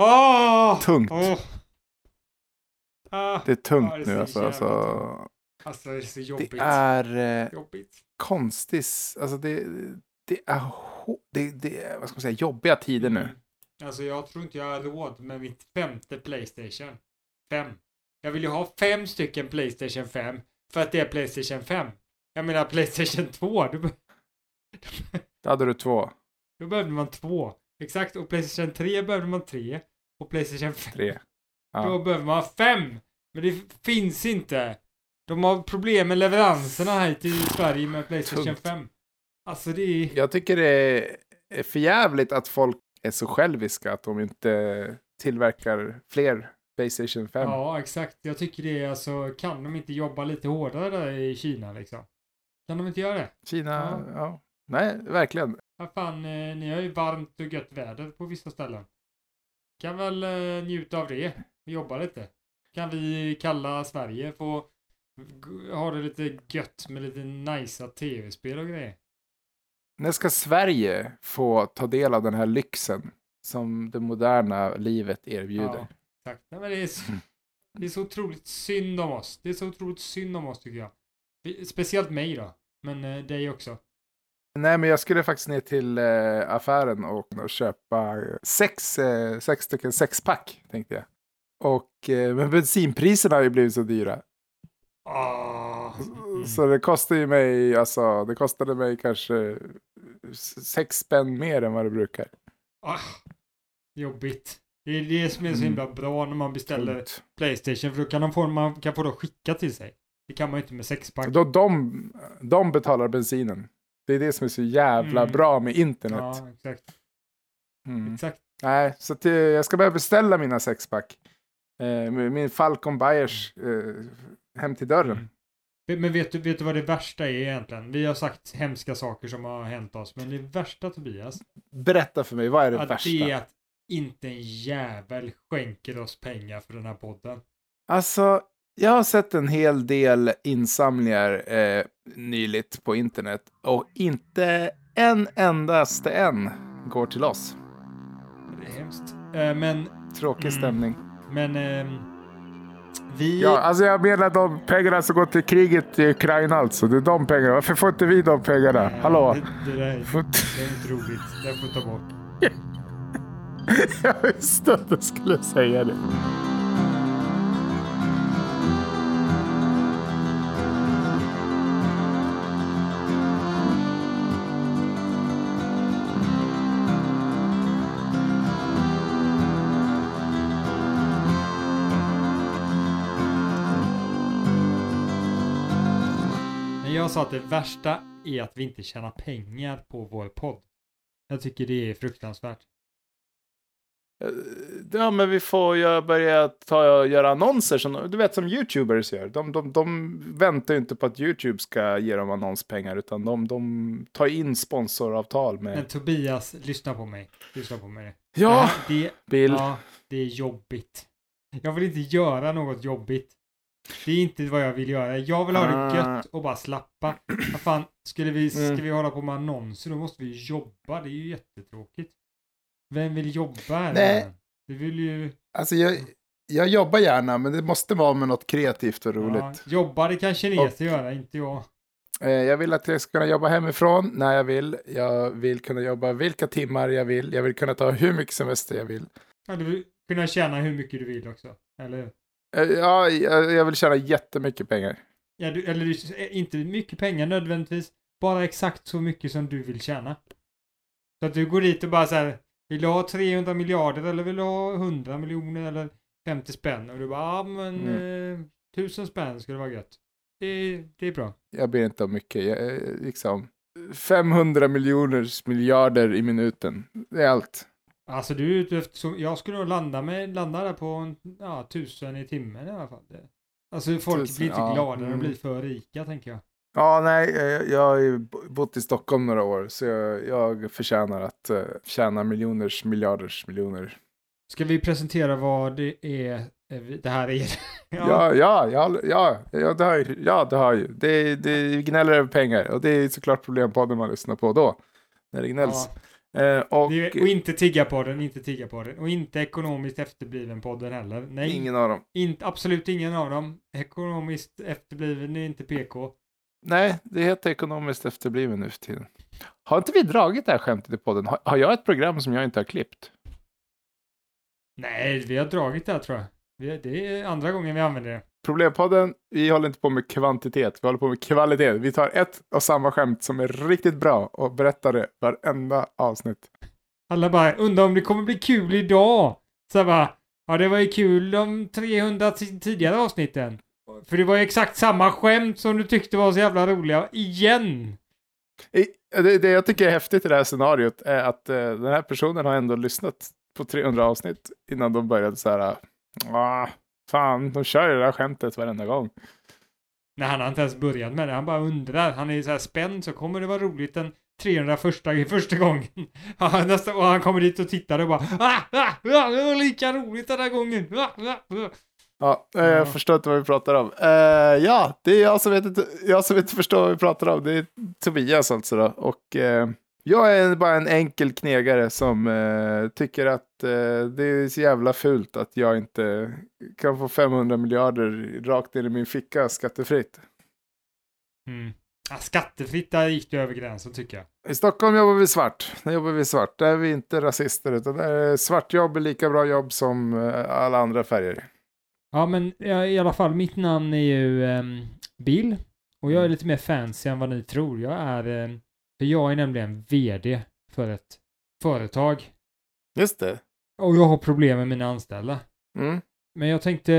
Åh! Tungt. Åh! Ah. Det är tungt Ja, det är nu så alltså. alltså Alltså det är så jobbigt. det är eh, Jobbigt. konstigt. Alltså det, det är, det, det är vad ska man säga, jobbiga tider nu. Mm. Alltså jag tror inte jag har råd med mitt femte Playstation. Fem. Jag vill ju ha fem stycken Playstation 5 för att det är Playstation 5. Jag menar Playstation 2. Då, be- Då hade du två, då behövde man två. Exakt. Och Playstation 3 behövde man tre. Och Playstation 5. tre. Då Ja. behöver man fem. Men det finns inte. De har problem med leveranserna här till Sverige med Playstation Tungt. 5. Alltså det är... Jag tycker det är för jävligt att folk är så själviska att de inte tillverkar fler Playstation 5. Ja, exakt. Jag tycker det är alltså, kan de inte jobba lite hårdare där i Kina liksom? Kan de inte göra det? Kina, Ja. ja. Nej, verkligen. Vad fan, eh, ni har ju varmt och gött väder på vissa ställen. Kan väl eh, njuta av det och jobba lite. Kan vi kalla Sverige få ha det lite gött med lite najsa tv-spel och grejer. När ska Sverige få ta del av den här lyxen som det moderna livet erbjuder? Ja, tack. Nej, men det, är så, det är så otroligt synd om oss. Det är så otroligt synd om oss tycker jag. Speciellt mig då. Men eh, dig också. Nej, men jag skulle faktiskt ner till eh, affären och, och köpa eh, sex, eh, sex stycken sexpack, tänkte jag. Och, eh, men bensinpriserna har ju blivit så dyra. Ah. Mm. Så det kostar ju mig, alltså, det kostade mig kanske sex spänn mer än vad det brukar. Ah, jobbigt. Det är det som är så Mm. himla bra när man beställer Tungt. Playstation. För då kan de få, man kan få det skickat till sig. Det kan man ju inte med sexpack. Då de, de betalar bensinen. Det är det som är så jävla Mm. bra med internet. Ja, exakt. Mm. Exakt. Nej, så att, eh, jag ska börja beställa mina sexpack. Eh, min Falcon Buyers eh, hem till dörren. Mm. Men vet du, vet du vad det värsta är egentligen? Vi har sagt hemska saker som har hänt oss. Men det värsta Tobias. Berätta för mig, vad är det att värsta? det är att inte en jävel skänker oss pengar för den här podden. Alltså, jag har sett en hel del insamlingar eh, nyligt på internet och inte en endaste en går till oss. Det är hemskt. Eh, men, Tråkig Mm. stämning. men ehm, vi... Ja, alltså jag menar de pengarna som går till kriget i Ukraina alltså. Det är de pengarna. Varför får inte vi de pengarna? Nej, Hallå? Det, det, där, det är inte roligt. Det får ta bort. Jag visste att jag skulle säga det. Jag sa att det värsta är att vi inte tjänar pengar på vår podd. Jag tycker det är fruktansvärt. Eh, Ja, men vi får ju börja ta, göra annonser, som, du vet som YouTubers gör. De, de, de väntar ju inte på att YouTube ska ge dem annonspengar, utan de, de tar in sponsoravtal med... Men Tobias, lyssna på mig. Lyssna på mig. Ja, Det, det, Bill. ja, det är jobbigt. Jag vill inte göra något jobbigt. Det är inte vad jag vill göra. Jag vill ha det Ah. gött och bara slappa. Vad fan, skulle vi, ska Mm. vi hålla på med annonser då måste vi jobba. Det är ju jättetråkigt. Vem vill jobba här? Nej. Vi vill ju... Alltså jag, jag jobbar gärna, men det måste vara med något kreativt och roligt. Ja, jobba, det kan kineser göra, inte jag. Eh, Jag vill att jag ska kunna jobba hemifrån när jag vill. Jag vill kunna jobba vilka timmar jag vill. Jag vill kunna ta hur mycket semester jag vill. Ja, du vill kunna tjäna hur mycket du vill också. Eller hur? Ja, jag vill tjäna jättemycket pengar. Ja, du, eller eh, inte mycket pengar nödvändigtvis. Bara exakt så mycket som du vill tjäna. Så att du går dit och bara så här. Vill du ha 300 miljarder eller vill du ha 100 miljoner eller 50 spänn? Och du bara, ja men Mm. eh, 1000 spänn skulle vara gött. Det, det är bra. Jag ber inte om mycket. Jag, eh, liksom 500 miljoners miljarder i minuten. Det är allt. Alltså du är ute efter, jag skulle nog landa med, landa där på en, ja, 1000 i timmen i alla fall. Det, alltså folk Tusen, blir inte ja, glada när de mm. blir för rika tänker jag. Ja, nej, jag har ju bo- bott i Stockholm några år, så jag, jag förtjänar att uh, tjäna miljoners, miljarders miljoner. Ska vi presentera vad det är eh, det här är? Ja, ja, ja, ja, ja, det har ju, ja, det har ju. Det, det gnäller över pengar och det är såklart problempodden man lyssnar på då. När det gnälls. Ja. Eh, och Och inte tigga på den, inte tigga på den. Och inte ekonomiskt efterbliven podden heller. Nej, ingen av dem. inte, absolut ingen av dem. Ekonomiskt efterbliven är inte PK. Nej, det heter ekonomiskt efterbliven nu för tiden. Har inte vi dragit det här skämtet i podden? Har, har jag ett program som jag inte har klippt? Nej, vi har dragit det här tror jag. Det är andra gången vi använder det. Problempodden, vi håller inte på med kvantitet, vi håller på med kvalitet. Vi tar ett och samma skämt som är riktigt bra och berättar det varenda avsnitt. Alla bara undrar om det kommer bli kul idag. Så bara, ja det var ju kul de 300 ti- tidigare avsnitten. För det var ju exakt samma skämt som du tyckte var så jävla roliga igen. I, det, det jag tycker är häftigt i det här scenariot är att eh, den här personen har ändå lyssnat på 300 avsnitt innan de började så här. Ah, fan, de kör ju det här skämtet varenda gång. Nej, han har inte ens börjat med det. Han bara undrar. Han är så här spänd så kommer det vara roligt den 301 första gången. Ja, nästa, och han kommer dit och tittar och bara ah, ah, ah, det var lika roligt den här gången. Ah, ah, ah. Ja, eh, Ja. jag förstår inte vad vi pratar om. Eh, ja, det är jag som, vet inte, jag som inte förstår vad vi pratar om. Det är Tobias alltså då. Och eh, jag är bara en enkel knegare som eh, tycker att eh, det är så jävla fult att jag inte kan få 500 miljarder rakt in i min ficka skattefritt. Mm. Ja, skattefritt, där gick det över gränsen tycker jag. I Stockholm jobbar vi svart. Där jobbar vi svart. Där är vi inte rasister. Utan där är svartjobb är lika bra jobb som eh, alla andra färger. Ja, men i alla fall, mitt namn är ju ehm, Bill. Och jag är lite mer fancy än vad ni tror. Jag är, ehm, för jag är nämligen VD för ett företag. Just det. Och jag har problem med mina anställda. Mm. Men jag tänkte,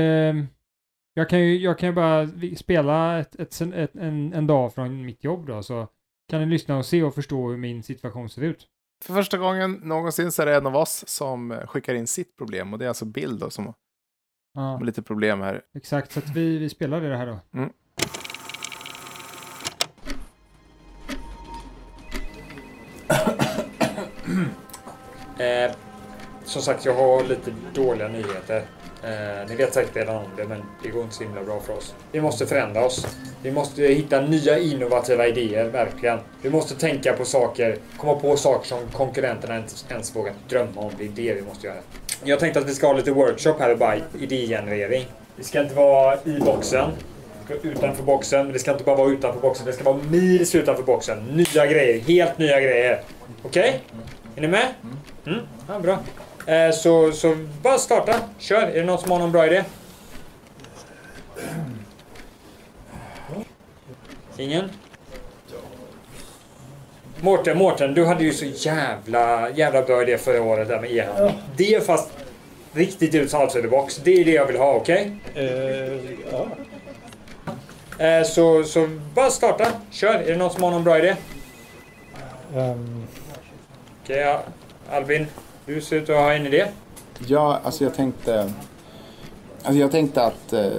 jag kan ju, jag kan ju bara spela ett, ett, ett, en, en dag från mitt jobb då, så kan ni lyssna och se och förstå hur min situation ser ut. För första gången någonsin så är det en av oss som skickar in sitt problem. Och det är alltså Bill då som Ja, har lite problem här. exakt. Så att vi, vi spelar det här då. Eh, som sagt, jag har lite dåliga nyheter. Eh, ni vet säkert redan om det, men det går inte så himla bra för oss. Vi måste förändra oss. Vi måste hitta nya innovativa idéer, verkligen. Vi måste tänka på saker, komma på saker som konkurrenterna inte ens vågar drömma om. Det är det vi måste göra. Jag tänkte att vi ska ha lite workshop här och bara idégenerering. Det ska inte vara i boxen, utanför boxen, men det ska inte bara vara utanför boxen. Det ska vara mils utanför boxen. Nya grejer, helt nya grejer. Okej? Är ni med? Mm. Mm, ja, bra. Eh, så, så bara starta. Kör. Är det någon som har någon bra idé? Ingen? Mårten, Mårten, du hade ju så jävla, jävla bra idé förra året där med e-handel. Det är fast riktigt ut outside the box. Det är det jag vill ha, okej? Eh, ja. Eh, så, så bara starta. Kör. Är det någon som har någon bra idé? Ehm, Okej, ja. Albin. Du ser ut att ha en idé. Ja, alltså jag tänkte... Alltså jag tänkte att... Eh,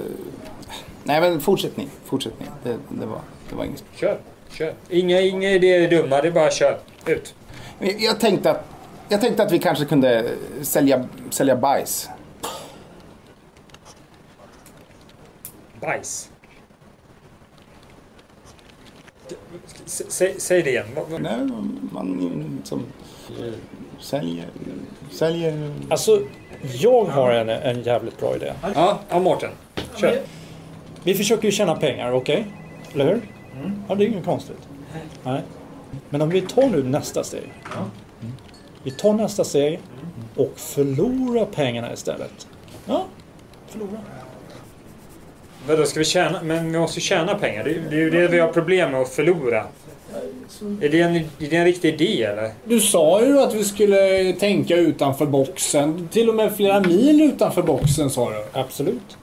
nej men fortsättning, fortsättning. Det, det, var, det var inget. Kör. Kör. Inga, inga idéer är dumma. Det är bara kör. Ut. Jag tänkte att, jag tänkte att vi kanske kunde sälja, sälja bajs. Bajs. S- Säg, säg det igen. Nej, man som eh, säljer... Säljer... alltså, jag har en, en jävligt bra idé. Ja, ja Mårten. Kör. Vi försöker ju tjäna pengar, okej? Eller hur? Ja, det är inget konstigt. Nej. Men om vi tar nu nästa steg. Vi tar nästa steg och förlorar pengarna istället. Ja, förlora. Vadå, ska vi tjäna? Men vi måste ju tjäna pengar. Det, det är ju det vi har problem med att förlora. Är det en, är det en riktig idé eller? Du sa ju att vi skulle tänka utanför boxen. Till och med flera mil utanför boxen sa du. Absolut.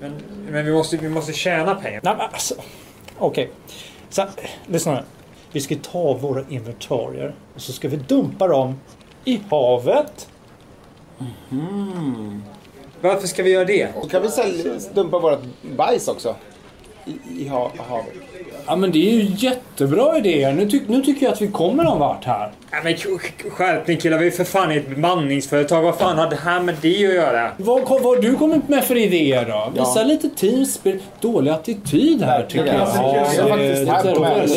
Men, men vi, måste, vi måste tjäna pengar. Nej, men alltså. Okej. Så, här, lyssna nu. Vi ska ta våra inventarier och så ska vi dumpa dem i havet. Varför ska vi göra det? Och kan vi sälja, dumpa vårt bajs också? I, i ha, havet. Ja men det är ju jättebra idéer. Nu, ty nu tycker jag att vi kommer någon vart här. Nej men skärpning killar, vi är för fan ett bemanningsföretag. Vad fan har det här med det att göra? Vad, vad har du kommit med för idéer då? Visa Ja. lite teamspel. Dålig attityd här tycker jag. Ja, det är väldigt det dålig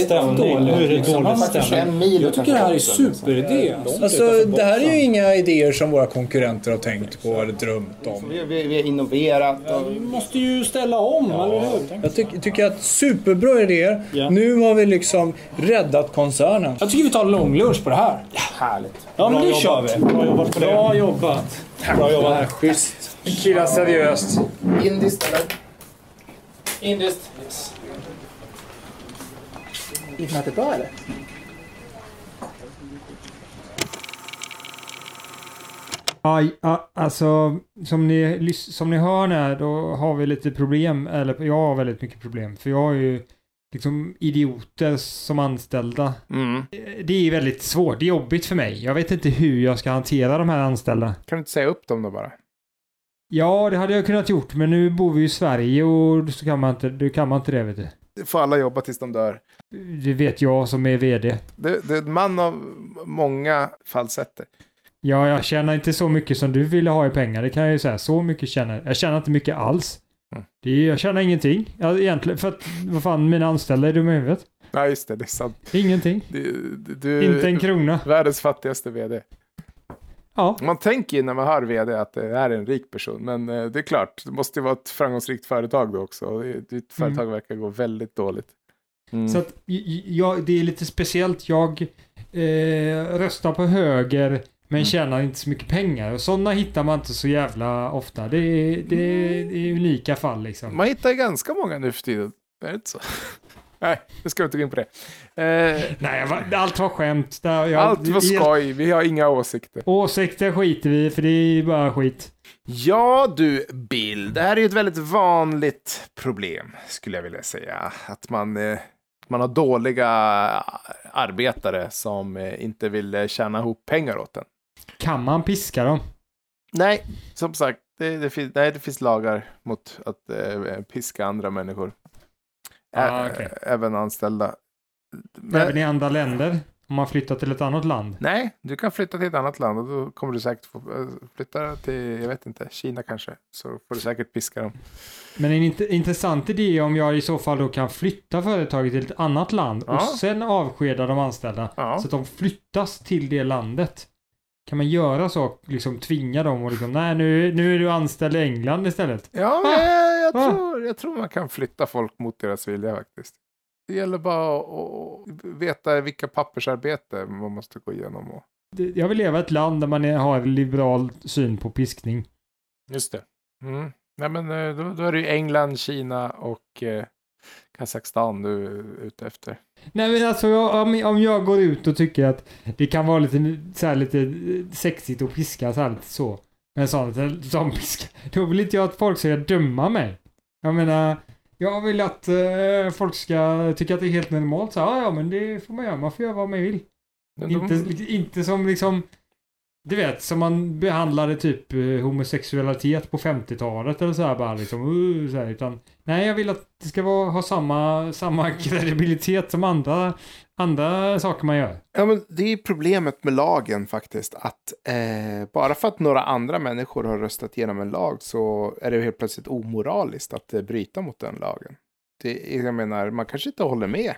stämning. Jag tycker det här är superidé. Alltså, det här är ju inga idéer som våra konkurrenter har tänkt på eller drömt om. Vi, vi, vi har innoverat och Vi måste ju ställa om, eller hur? Jag tyck, tycker att superbra idéer. Ja. Nu har vi liksom räddat koncernen. Jag tycker vi tar långlunch på det här. Härligt. Ja, men det kör jobbat. vi. Bra jobbat på det. Bra jobbat. Bra jobbat. Ja, schysst. Killar seriöst. Indiskt eller? Indiskt. Yes. Internetet bra eller? Aj, a, alltså som ni, som ni hör här då har vi lite problem, eller jag har väldigt mycket problem. För jag har ju liksom idioter som anställda. Mm. Det är väldigt svårt, det är jobbigt för mig. Jag vet inte hur jag ska hantera de här anställda. Kan du inte säga upp dem då bara? Ja, det hade jag kunnat gjort, men nu bor vi i Sverige och så kan man inte, då kan man inte det vet du. Det får alla jobba tills de dör. Det vet jag som är VD. Det, det är en man av många falsetter. Ja, jag tjänar inte så mycket som du ville ha i pengar, det kan jag ju säga. Så mycket tjänar jag. Jag tjänar inte mycket alls. Mm. Det jag tjänar ingenting. Ja, egentligen, för att, vad fan, mina anställda är dumma i huvudet. Nej, just det, det är sant. Ingenting. Du, du, Inte en krona. världens fattigaste vd. Ja. Man tänker ju när man hör vd att det här är en rik person, men eh, det är klart, det måste ju vara ett framgångsrikt företag då också. Ditt företag verkar gå väldigt dåligt. Mm. Så att, jag, det är lite speciellt. Jag eh, röstar på höger Mm. Men tjänar inte så mycket pengar. Och sådana hittar man inte så jävla ofta. Det är, det är, det är unika fall liksom. Man hittar ju ganska många nu för tiden. Är det inte så? Nej, nu ska vi inte gå in på det. Eh, Nej, allt var skämt. Där jag, allt var skoj, vi har inga åsikter. Åsikter skiter vi för det är bara skit. Ja du, Bill, det här är ju ett väldigt vanligt problem, skulle jag vilja säga. Att man, eh, man har dåliga arbetare som eh, inte vill eh, tjäna ihop pengar åt en. Kan man piska dem? Nej, som sagt, det, det, finns, nej, det finns lagar mot att eh, piska andra människor. Ah, Ä- okej. Även anställda. Men, Även i andra länder? Om man flyttar till ett annat land? Nej, du kan flytta till ett annat land och då kommer du säkert få eh, flytta till, jag vet inte, Kina kanske. Så får du säkert piska dem. Men en int- intressant idé om jag i så fall då kan flytta företaget till ett annat land Ja. och sen avskeda de anställda Ja. så att de flyttas till det landet. Kan man göra så? Liksom tvinga dem och liksom, nej nu, nu är du anställd i England istället. Ja, Ah! jag, jag, Ah! tror, jag tror man kan flytta folk mot deras vilja faktiskt. Det gäller bara att, veta vilka pappersarbete man måste gå igenom. Och... Jag vill leva i ett land där man har en liberal syn på piskning. Just det. Mm. Nej, men eh, då, då är det ju England, Kina och eh, Kazakstan du är ute efter. Nej men alltså om, om jag går ut och tycker att det kan vara lite, så här, lite eh, sexigt att piska så här lite så. Med sån, sån piska. Då vill inte jag att folk ska döma mig. Jag menar, jag vill att eh, folk ska tycka att det är helt normalt. Så, här, ja, ja men det får man göra. Man får göra vad man vill. Men de- Inte, inte som liksom, du vet, som man behandlade typ eh, homosexualitet på 50-talet eller så här bara liksom, uh, så här, utan nej jag vill att det ska vara, ha samma, samma kredibilitet som andra, andra saker man gör. Ja, men det är problemet med lagen faktiskt. Att eh, bara för att några andra människor har röstat igenom en lag så är det helt plötsligt omoraliskt att eh, bryta mot den lagen. Det, jag menar, man kanske inte håller med.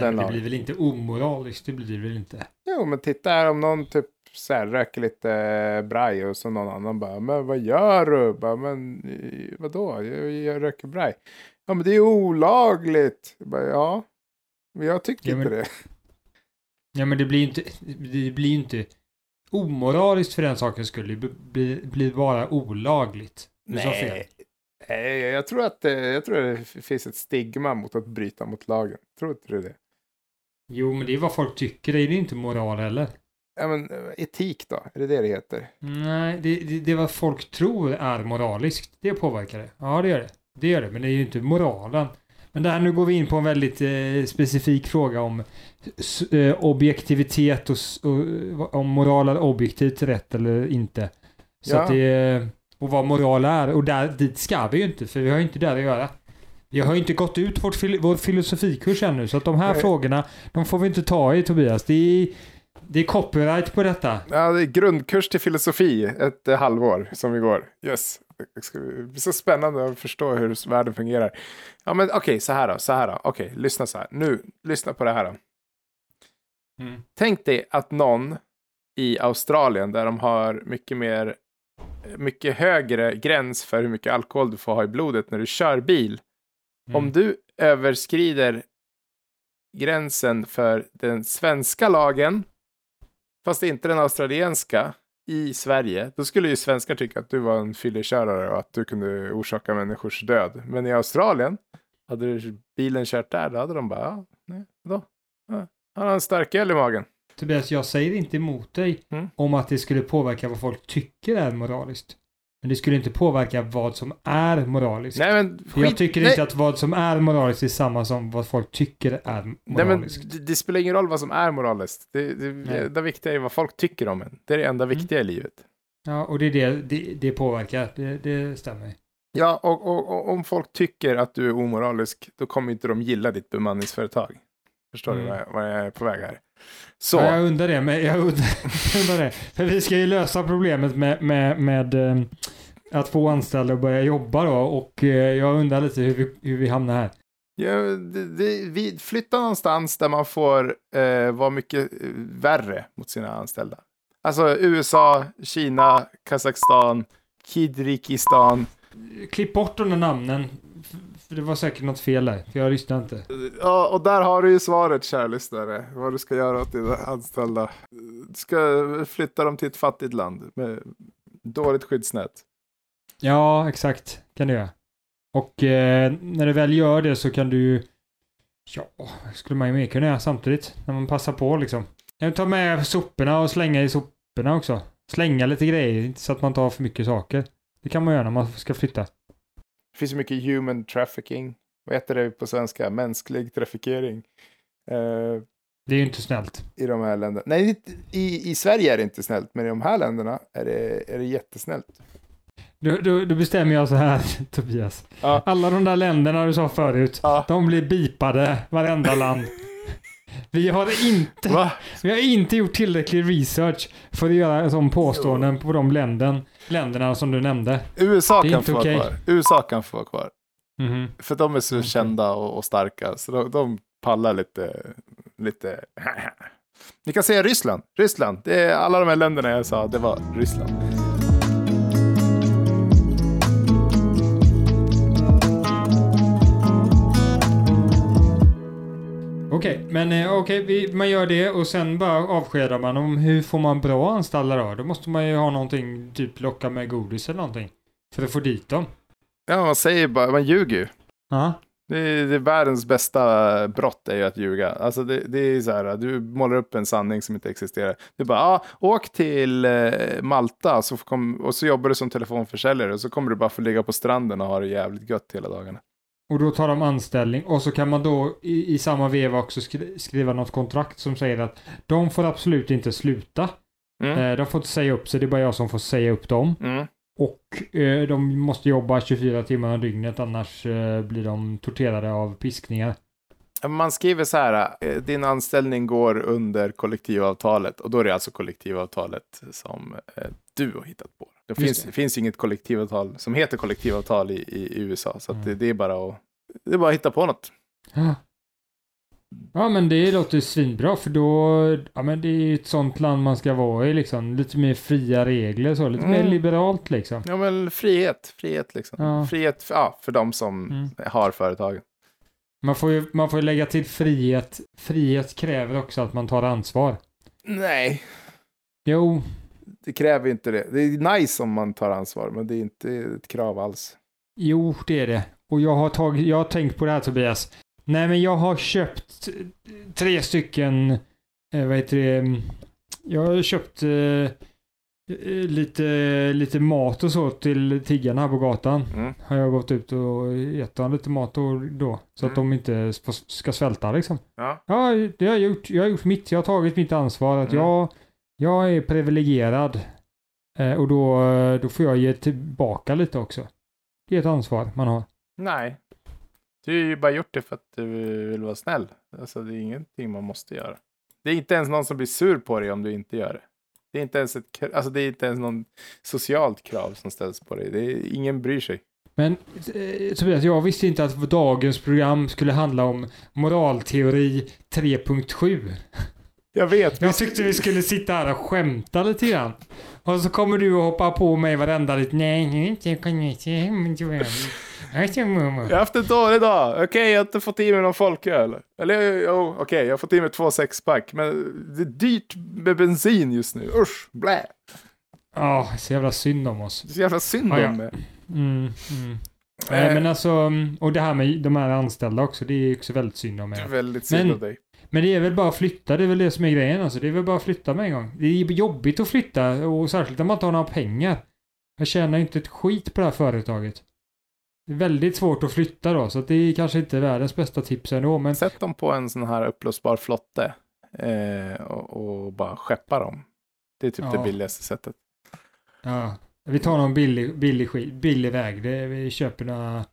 Nej, men det blir väl inte omoraliskt, det blir det väl inte. Jo, men titta här om någon typ så här, röker lite eh, braj och så någon annan bara, men vad gör du? Bara, men eh, vadå? Jag, jag röker braj. Ja, men det är olagligt. Bara, ja, men jag tycker Ja, men- inte det. Ja men det blir ju inte, det blir inte omoraliskt för den sakens skull, det blir, blir bara olagligt. Nej, jag tror att det, jag tror att det finns ett stigma mot att bryta mot lagen. Tror inte du det? Jo men det är vad folk tycker, det är inte moral heller. Ja, men eh, etik då? Är det det det heter? Nej, det, det, det vad folk tror är moraliskt. Det påverkar det. Ja, det gör det. Det gör det, men det är ju inte moralen. Men där nu går vi in på en väldigt eh, specifik fråga om eh, objektivitet och, och eh, om moral är objektivt rätt eller inte. Så Ja. att det, och vad moral är. Och där, dit ska vi ju inte, för vi har ju inte där att göra. Vi har inte gått ut vårt, fil- vår filosofikurs ännu, så att de här Nej. frågorna, de får vi inte ta i Tobias. Det är, Det är copyright på detta. Ja, det är grundkurs till filosofi, ett eh, halvår som vi går. Yes. Det ska bli så spännande att förstå hur världen fungerar. Ja, men okej, så här då, så här då. Okej, lyssna så här. Nu, lyssna på det här då. Mm. Tänk dig att någon i Australien där de har mycket mer, mycket högre gräns för hur mycket alkohol du får ha i blodet när du kör bil. Mm. Om du överskrider gränsen för den svenska lagen, fast inte den australienska, i Sverige, då skulle ju svenskar tycka att du var en fyllekörare och att du kunde orsaka människors död. Men i Australien, hade du bilen kört där, då hade de bara, ja, nej, då. Ja, han har en stark öl i magen. Tobias, jag säger inte emot dig Mm. om att det skulle påverka vad folk tycker är moraliskt. Men det skulle inte påverka vad som är moraliskt. Nej men, För jag skit- tycker nej, inte att vad som är moraliskt är samma som vad folk tycker är Nej men moraliskt. det, spelar ingen roll vad som är moraliskt. Det, det, Nej. det viktiga är vad folk tycker om en. Det är det enda Mm. viktiga i livet. Ja, och det är det det, det påverkar. Det, det stämmer. Ja, och, och, och om folk tycker att du är omoralisk, då kommer inte de gilla ditt bemanningsföretag. Förstår Mm. du vad jag, vad jag är på väg här? Så, Ja, jag undrar det, men jag undrar, jag undrar det. För vi ska ju lösa problemet med, med, med eh, att få anställda att börja jobba då och eh, jag undrar lite hur vi, hur vi hamnar här. ja, det, det, vi flyttar någonstans där man får eh, vara mycket eh, värre mot sina anställda. Alltså USA, Kina, Kazakstan, Kidrikistan. Klipp bort de där namnen. För det var säkert något fel där, för jag lyssnade inte. Ja, och där har du ju svaret, kära lyssnare. Vad du ska göra åt dina anställda. Du ska flytta dem till ett fattigt land med dåligt skyddsnät. Ja, exakt. Kan du göra. Och eh, när du väl gör det så kan du ju... Ja, skulle man ju mer kunna göra samtidigt. När man passar på liksom. Ta med soporna och slänga i soporna också. Slänga lite grejer, inte så att man tar för mycket saker. Det kan man göra när man ska flytta. Det finns ju mycket human trafficking. Vad heter det på svenska? Mänsklig trafikering. Eh, Det är ju inte snällt. I de här länderna. Nej, i, i Sverige är det inte snällt, men i de här länderna är det, är det jättesnällt. Då, då, då bestämmer jag så här, Tobias. Ja. Alla de där länderna du sa förut, Ja. de blir bipade, varenda land. Vi har inte, Va? vi har inte gjort tillräcklig research för att göra sån påståenden på de länden, länderna som du nämnde. USA kan få vara kvar. USA kan få vara kvar. Mhm. För de är så Okej. kända och, och starka, så de, de pallar lite, lite... Ni kan säga Ryssland. Ryssland. Det är alla de här länderna jag sa, det var Ryssland. Okej, men eh, okej, vi- man gör det och sen bara avskedar man. Om hur får man bra anställda då? Då måste man ju ha någonting, typ locka med godis eller någonting. För att få dit dem. Ja, man säger bara, man ljuger ju. Ja. Det är, det är världens bästa brott är ju att ljuga. Alltså det, det är så här, du målar upp en sanning som inte existerar. Du bara, ah, åk till eh, Malta så kom, och så jobbar du som telefonförsäljare och så kommer du bara få ligga på stranden och ha det jävligt gött hela dagarna. Och då tar de anställning och så kan man då i, i samma veva också skri skriva något kontrakt som säger att de får absolut inte sluta. Mm. Eh, de får inte säga upp sig, det är bara jag som får säga upp dem. Mm. Och eh, de måste jobba 24 timmar om dygnet annars eh, blir de torterade av piskningar. Man skriver så här, eh, din anställning går under kollektivavtalet och då är det alltså kollektivavtalet som eh, du har hittat på. Det Just finns, det. finns inget kollektivavtal som heter kollektivavtal i, i USA, så Mm. det, det är bara att det är bara att hitta på något. Ja. Ja men det låter svinbra för då, ja men det är ju ett sånt land man ska vara i liksom. Lite mer fria regler så, lite mer Mm. liberalt liksom. Ja, men frihet, frihet liksom. Ja. Frihet för, ja, för de som Mm. har företagen. Man får ju man får ju lägga till frihet. Frihet kräver också att man tar ansvar. Nej, Jo, det kräver inte det. Det är nice om man tar ansvar, men det är inte ett krav alls. jo det är det. Och jag har tagit, jag har tänkt på det här Tobias. Nej men jag har köpt tre stycken, eh, vad heter det, mm, jag har köpt eh, eh, lite, lite mat och så till tiggarna här på gatan. Mm. Har jag gått ut och gett dem lite mat och då. Så att Mm. de inte ska svälta liksom. Ja. Ja, det har jag gjort. Jag har gjort mitt. Jag har tagit mitt ansvar. Att Mm. jag, jag är privilegierad. Eh, och då, då får jag ge tillbaka lite också. Det är ett ansvar man har. Nej. Du har ju bara gjort det för att du vill vara snäll. Alltså det är ingenting man måste göra. Det är inte ens någon som blir sur på dig om du inte gör det. Det är inte ens, ett, alltså det är inte ens någon socialt krav som ställs på dig. Det är, ingen bryr sig. Men eh, Tobias, jag visste inte att dagens program skulle handla om moralteori 3.7. Jag vet. Jag tyckte vi skulle sitta här och skämta lite grann. Och så kommer du och hoppar på mig varenda lite. Nej, nu inte. Jag kan inte. men du är- Jag är så mumma." Jag har haft en dålig dag. Okej, jag har inte fått i mig någon folköl. Eller jo, okej, jag har fått i mig två sexpack. Men det är dyrt med bensin just nu. Usch, blä. Ja, så jävla synd om oss. Så jävla synd Ja, ja. om mig. Mm, mm. Nej, men alltså, mm, och det här med de här anställda också, det är också väldigt synd om Det är er. väldigt synd Men- om dig. Men det är väl bara att flytta, det är väl det som är grejen alltså. Det är väl bara att flytta med en gång. Det är jobbigt att flytta och särskilt om man inte har några pengar. Jag tjänar inte ett skit på det här företaget. Det är väldigt svårt att flytta då, så det är kanske inte världens bästa tips ändå, men Sätt dem på en sån här upplösbar flotte. Eh, och, och bara skeppa dem. Det är typ Ja. det billigaste sättet. ja. Vi tar någon billig, billig, billig väg. Det, vi köper några,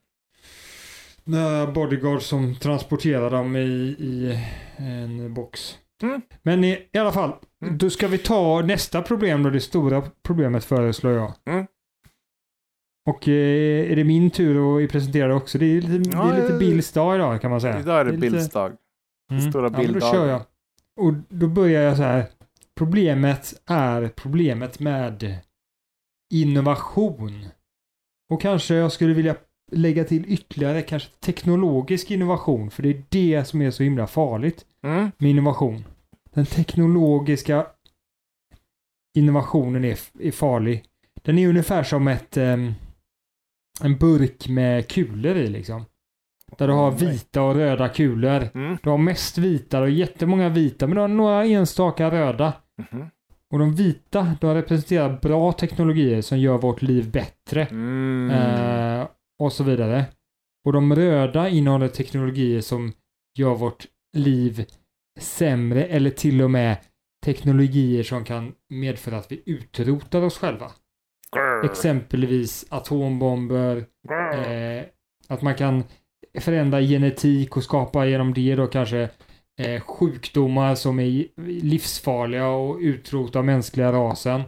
några bodyguards som transporterar dem i, i en box. Mm. Men i, i alla fall, Mm. då ska vi ta nästa problem då, det stora problemet föreslår jag. Mm. Och eh, är det min tur att presentera det också? Det är lite, Ja, det är lite eh, Bills dag idag kan man säga. Idag är det, lite- Bills dag. Mm. stora ja, men då kör jag. Och då börjar jag så här. Problemet är problemet med innovation. Och kanske jag skulle vilja lägga till ytterligare kanske teknologisk innovation. För det är det som är så himla farligt Mm. med innovation. Den teknologiska innovationen är, är farlig. Den är ungefär som ett ehm, en burk med kulor i liksom. Där du har Nej. vita och röda kulor. Mm. Du har mest vita och jättemånga vita, men du har några enstaka röda. Mhm. Och de vita, de representerar bra teknologier som gör vårt liv bättre. Mm. Eh, och så vidare. Och de röda innehåller teknologier som gör vårt liv sämre eller till och med teknologier som kan medföra att vi utrotar oss själva. Exempelvis atombomber, eh, att man kan förändra genetik och skapa genom det då kanske eh, sjukdomar som är livsfarliga och utrota mänskliga rasen,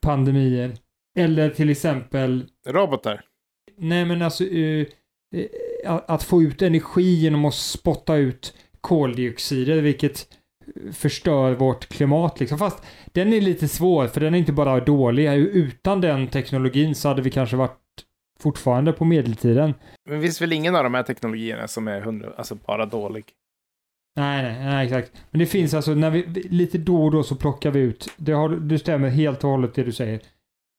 pandemier. Eller till exempel Robotar. Nej men alltså eh, att- få ut energi genom att spotta ut koldioxider vilket förstör vårt klimat liksom. Fast den är lite svår för den är inte bara dålig. Utan den teknologin så hade vi kanske varit fortfarande på medeltiden. Men finns väl ingen av de här teknologierna som är hundra, alltså bara dålig? Nej, nej, nej, exakt. Men det finns alltså, när vi, vi- lite då och då så plockar vi ut, det, har, det stämmer helt och hållet det du säger.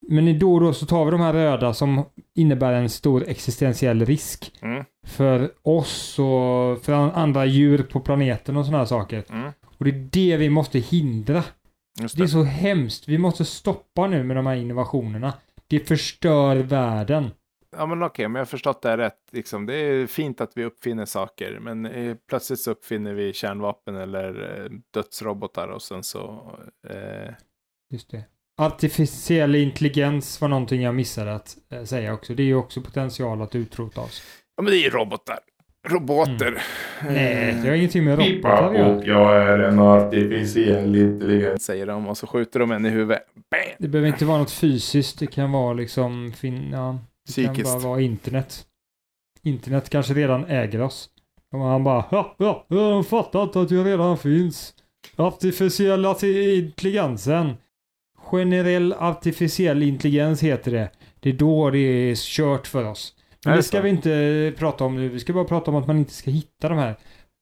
Men i då och då så tar vi de här röda som innebär en stor existentiell risk Mm. för oss och för an- andra djur på planeten och sådana här saker. Mm. Och det är det vi måste hindra. Just Det är det. så hemskt. Vi måste stoppa nu med de här innovationerna. Det förstör världen. Ja men okej, men jag har förstått det här rätt. Liksom, det är fint att vi uppfinner saker, men eh, plötsligt så uppfinner vi kärnvapen eller eh, dödsrobotar och sen så... Eh, Just det. Artificiell intelligens var någonting jag missade att eh, säga också. Det är ju också potential att utrota oss. ja men det är ju robotar. Roboter. Nej, Eh, det har ingenting med robotar att göra. och jag är en artificiell intelligens. Säger de och så skjuter de en i huvudet. Bam! Det behöver inte vara något fysiskt. Det kan vara liksom... Fin- ja, det Psykiskt. kan bara vara internet. Internet kanske redan äger oss. Och han bara ja, ja, jag har fattat att jag redan finns. Artificiell arti- intelligensen. Generell artificiell intelligens heter det. Det är då det är kört för oss. Men det det ska vi inte prata om nu. Vi ska bara prata om att man inte ska hitta de här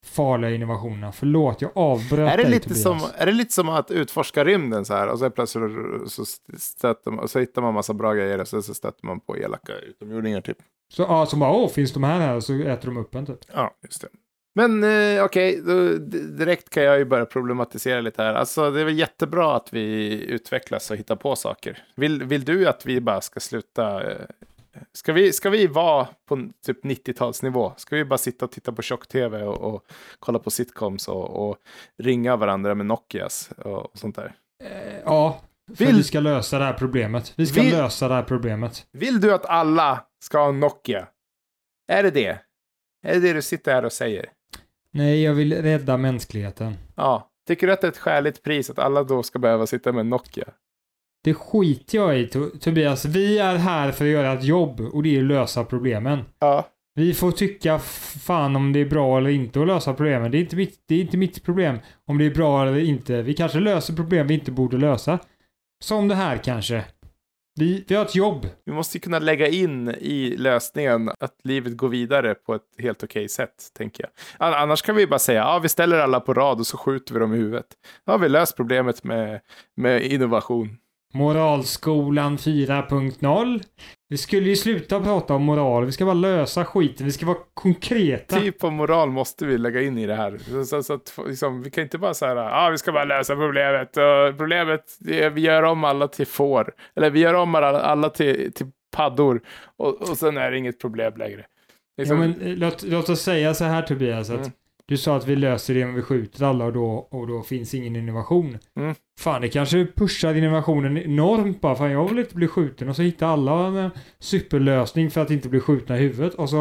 farliga innovationerna. Förlåt, jag avbröt Är det, dig, lite Tobias. som, är det lite som att utforska rymden så här och så plötsligt så, stöter man, och så hittar man massa bra grejer och så, så stöter man på elaka utomjordingar typ. Så, ja, som bara åh, finns de här här? Så äter de upp en typ. Ja, just det. Men eh, okej, d- direkt kan jag ju börja problematisera lite här. Alltså det är väl jättebra att vi utvecklas och hittar på saker. Vill, vill du att vi bara ska sluta? Eh, ska, vi, ska vi vara på typ 90-talsnivå? Ska vi bara sitta och titta på tjock-tv och, och kolla på sitcoms och, och ringa varandra med Nokias och, och sånt där? Eh, ja, för Vill- vi ska lösa det här problemet. Vi ska Vill- lösa det här problemet. Vill du att alla ska ha en Nokia? Är det det? Är det det du sitter här och säger? Nej, jag vill rädda mänskligheten. Ja, Tycker du att det är ett skäligt pris att alla då ska behöva sitta med Nokia? Det skiter jag i To- Tobias. Vi är här för att göra ett jobb och det är att lösa problemen. Ja. Vi får tycka fan om det är bra eller inte att lösa problemen. Det är inte mitt, det är inte mitt problem om det är bra eller inte. Vi kanske löser problem vi inte borde lösa. Som det här kanske. Vi, vi har ett jobb. Vi måste ju kunna lägga in i lösningen att livet går vidare på ett helt okej sätt, tänker jag. An- Annars kan vi bara säga, ja, vi ställer alla på rad och så skjuter vi dem i huvudet. Då har vi löst problemet med, med innovation. Moralskolan 4.0. Vi skulle ju sluta prata om moral. Vi ska bara lösa skiten. Vi ska vara konkreta. Typ av moral måste vi lägga in i det här. Så, så, så att, liksom, vi kan inte bara säga, ja, vi ska bara lösa problemet. Och problemet, är, vi gör om alla till får. Eller vi gör om alla, alla till, till paddor. Och, och sen är det inget problem längre. Ja, Liksom, men, eh, låt, låt oss säga så här Tobias. Att Mm. Du sa att vi löser det om vi skjuter alla och då, och då finns ingen innovation. Mm. Fan, det kanske pushar innovationen enormt bara. Fan, jag vill inte bli skjuten. Och så hittar alla en superlösning för att inte bli skjutna i huvudet. Och så,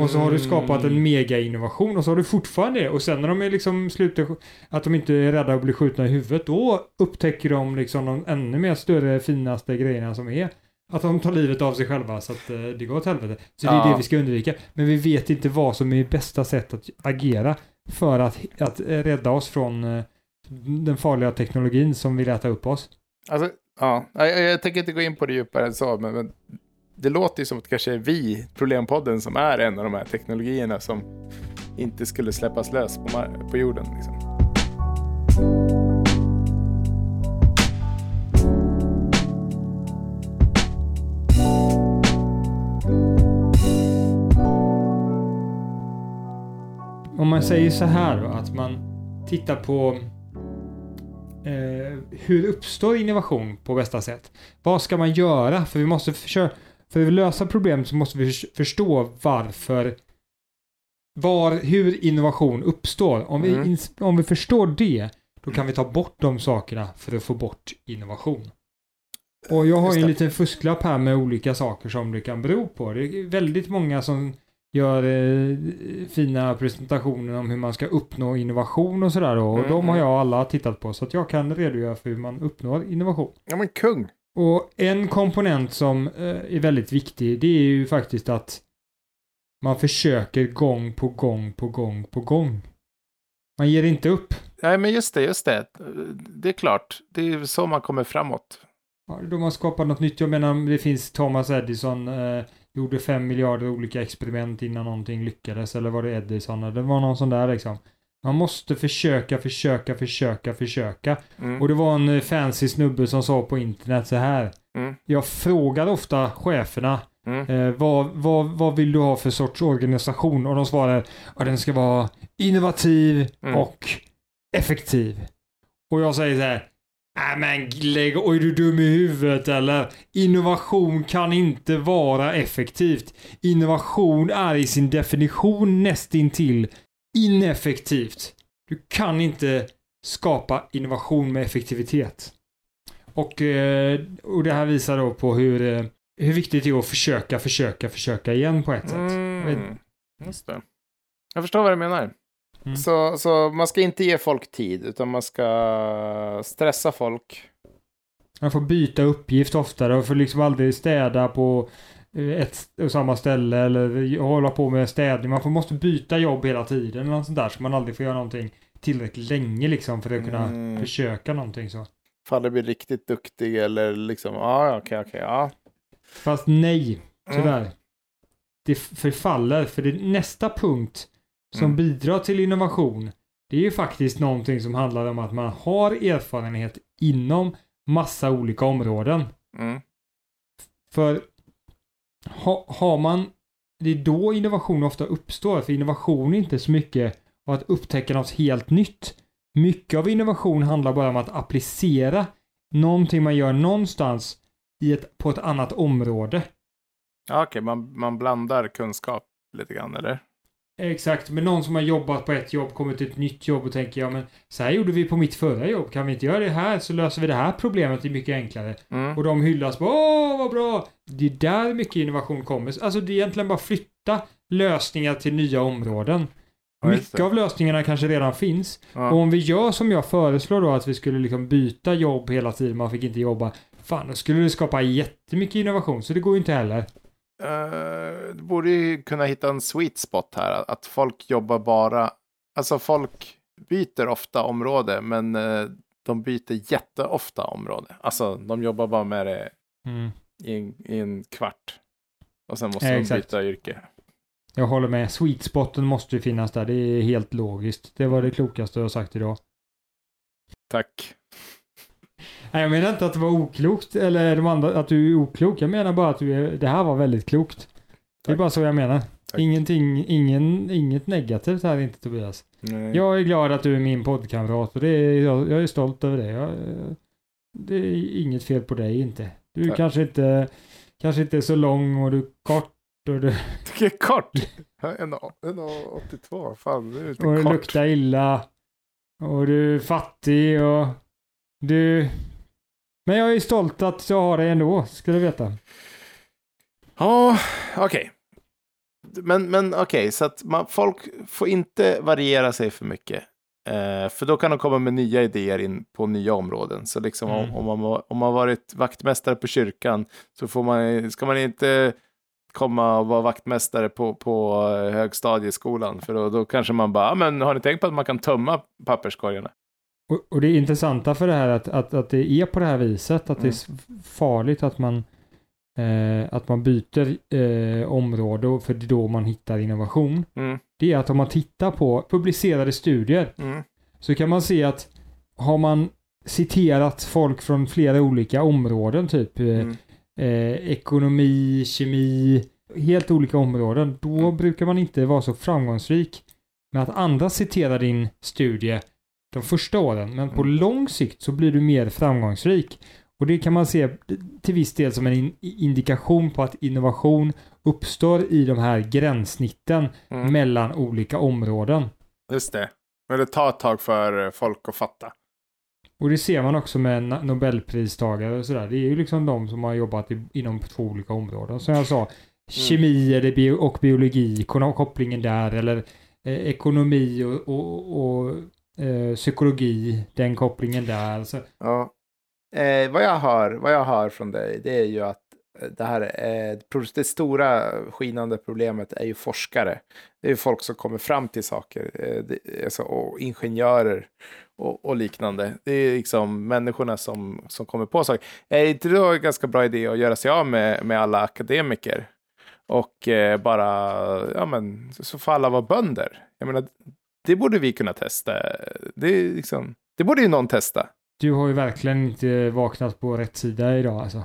och så har du skapat Mm. en mega-innovation och så har du fortfarande det. Och sen när de är liksom slutar, att de inte är rädda att bli skjutna i huvudet, då upptäcker de liksom de ännu mer större, finaste grejerna som är. Att de tar livet av sig själva så att eh, det går åt helvete. Så det är Ja. det vi ska undvika. Men vi vet inte vad som är bästa sätt att agera för att, att rädda oss från eh, den farliga teknologin som vill äta upp oss. Alltså, ja, jag, jag tänker inte gå in på det djupare än så, men, men det låter ju som att kanske är vi, Problempodden, som är en av de här teknologierna som inte skulle släppas lös på, på jorden. Liksom. Om man säger så här då, att man tittar på eh, hur uppstår innovation på bästa sätt? Vad ska man göra? För vi måste försöka, för att lösa problem så måste vi förs- förstå varför var, hur innovation uppstår. Om vi, Mm. om vi förstår det, då kan vi ta bort de sakerna för att få bort innovation. Och jag har ju en liten fusklapp här med olika saker som det kan bero på. Det är väldigt många som gör eh, fina presentationer om hur man ska uppnå innovation och sådär. Och Mm, de har mm. jag alla tittat på så att jag kan redogöra för hur man uppnår innovation. Ja, men kung! Och en komponent som eh, är väldigt viktig det är ju faktiskt att man försöker gång på gång på gång på gång. Man ger inte upp. Nej, men just det, just det. Det är klart, det är så man kommer framåt. De har skapat något nytt. Jag menar, det finns Thomas Edison eh, gjorde fem miljarder olika experiment innan någonting lyckades. Eller var det Edison? Eller Det var någon sån där liksom. Man måste försöka, försöka, försöka, försöka. Mm. Och det var en eh, fancy snubbe som sa på internet så här. Mm. Jag frågar ofta cheferna Mm. eh, vad, vad, vad vill du ha för sorts organisation? Och de svarar att den ska vara innovativ Mm. och effektiv. Och jag säger så här. Nej men lägg oj du dum i huvudet eller? Innovation kan inte vara effektivt. Innovation är i sin definition nästintill ineffektivt. Du kan inte skapa innovation med effektivitet. Och, eh, och det här visar då på hur, eh, hur viktigt det är att försöka, försöka, försöka igen på ett sätt. Mm. Just det. Jag förstår vad du menar. Mm. Så, så man ska inte ge folk tid, utan man ska stressa folk. Man får byta uppgift oftare och får liksom aldrig städa på eh, ett och samma ställe eller hålla på med städning. Man får, måste byta jobb hela tiden eller något sånt där så man aldrig får göra någonting tillräckligt länge liksom för att kunna Mm. försöka någonting så. Fall det blir riktigt duktig eller liksom, ja, ja, okej, okej, ja. Fast nej, Mm. tyvärr. Det förfaller för det nästa punkt som Mm. bidrar till innovation det är ju faktiskt någonting som handlar om att man har erfarenhet inom massa olika områden. Mm. För ha, har man, det är då innovation ofta uppstår. För innovation är inte så mycket av att upptäcka något helt nytt. Mycket av innovation handlar bara om att applicera någonting man gör någonstans i ett, på ett annat område. Ja, okej, man, man blandar kunskap lite grann, eller? Exakt, men någon som har jobbat på ett jobb kommer till ett nytt jobb och tänker ja men så här gjorde vi på mitt förra jobb. Kan vi inte göra det här så löser vi det här problemet det är mycket enklare. Mm. Och de hyllas på åh vad bra! Det är där mycket innovation kommer. Alltså det är egentligen bara flytta lösningar till nya områden. Ja, Mycket av lösningarna kanske redan finns. Ja. Och om vi gör som jag föreslår då, att vi skulle liksom byta jobb hela tiden, man fick inte jobba. Fan, då skulle det skapa jättemycket innovation, så det går ju inte heller. Eh, du borde ju kunna hitta en sweet spot här. Att folk jobbar bara... Alltså folk byter ofta område, men eh, de byter jätteofta område. Alltså de jobbar bara med det Mm. i en, i en kvart. Och sen måste Ja, de exakt. byta yrke. Jag håller med. Sweet spoten måste ju finnas där. Det är helt logiskt. Det var det klokaste jag sagt idag. Tack. Nej, jag menar inte att det var oklokt eller de andra, att du är oklok. Jag menar bara att du är, det här var väldigt klokt. Det är Tack. bara så jag menar. Tack. Ingenting, ingen, inget negativt här inte Tobias. Nej. Jag är glad att du är min poddkamrat och det är, jag, jag är stolt över det. Jag, det är inget fel på dig inte. Du Tack. kanske inte, kanske inte är så lång och du är kort och du, Det är kort. En, en 82. Fan, det är lite och du kort. luktar illa. Och du är fattig och du... Men jag är stolt att jag har dig ändå, ska du veta. Ja, okej. Men, men okej, så att man, folk får inte variera sig för mycket. Eh, för då kan de komma med nya idéer in på nya områden. Så liksom Mm. om, om, man, om man varit vaktmästare på kyrkan så får man, ska man inte komma och vara vaktmästare på, på eh, högstadieskolan. För då, då kanske man bara, "Ja, men har ni tänkt på att man kan tömma papperskorgarna? Och, och det intressanta för det här att, att, att det är på det här viset, att det är s- farligt att man eh, att man byter eh, område för det är då man hittar innovation. Mm, Det är att om man tittar på publicerade studier mm, så kan man se att har man citerat folk från flera olika områden, typ eh, mm. eh, ekonomi, kemi, helt olika områden, då Mm. brukar man inte vara så framgångsrik med att andra citerar din studie de första åren, men på Mm. lång sikt så blir du mer framgångsrik. Och det kan man se till viss del som en in- indikation på att innovation uppstår i de här gränssnitten Mm. mellan olika områden. Just det. Men det tar ett tag för folk att fatta. Och det ser man också med Nobelpristagare och sådär. Det är ju liksom de som har jobbat i, inom två olika områden. Som jag sa, kemi eller bio, och biologi, kopplingen där, eller eh, ekonomi och, och, och eh, psykologi, den kopplingen där. Alltså. Ja. Eh, vad, jag hör, vad jag hör från dig, det är ju att eh, det här eh, det stora skinande problemet är ju forskare. Det är ju folk som kommer fram till saker, eh, det, alltså, och ingenjörer och, och liknande. Det är liksom människorna som, som kommer på saker. Är inte det då en ganska bra idé att göra sig av med, med alla akademiker? Och eh, bara, ja men, så får alla vara bönder. Jag menar, det borde vi kunna testa. Det, liksom, det borde ju någon testa. du har ju verkligen inte vaknat på rätt sida idag alltså.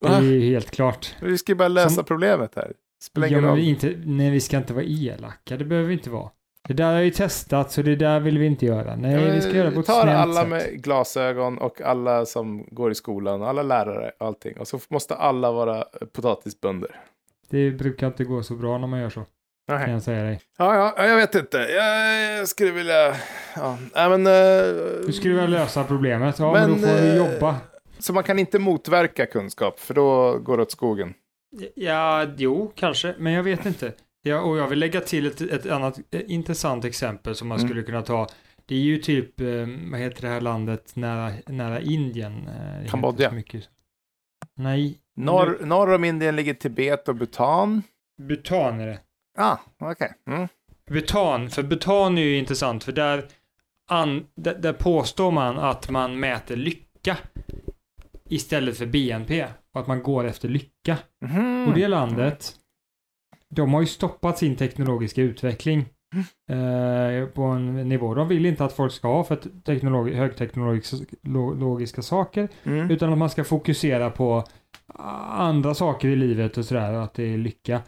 Det är ju helt klart. Vi ska ju bara lösa Som- problemet här. Spelar Ja, men vi inte, nej, vi ska inte vara elaka. Det behöver vi inte vara. Det där har ju testat, så det där vill vi inte göra. Nej, Ja, vi ska göra det på vi ett tar alla sätt. med glasögon och alla som går i skolan, alla lärare och allting. Och så måste alla vara potatisbönder. Det brukar inte gå så bra när man gör så, kan Nej. jag säga dig. Ja, ja, ja, jag vet inte. Jag, jag skulle vilja... Ja, nej, men... eh, Du skulle väl lösa problemet? Ja, men, Men, då får vi eh, jobba. Så man kan inte motverka kunskap, för då går det åt skogen. Ja, jo, kanske, men jag vet inte. Ja, och jag vill lägga till ett, ett annat eh, intressant exempel som man Mm. skulle kunna ta. Det är ju typ, vad heter det här landet nära, nära Indien? Kambodja. Nej. Norr, norr om Indien ligger Tibet och Bhutan. Bhutan är det. Ah, okej. Mm. Butan, för butan är ju intressant för där, an, där, där påstår man att man mäter lycka istället för BNP och att man går efter lycka. Mhm. Och det landet, de har ju stoppat sin teknologiska utveckling eh, på en nivå. De vill inte att folk ska ha för teknologi, högteknologiska saker Mm. utan att man ska fokusera på andra saker i livet och sådär, att det är lycka.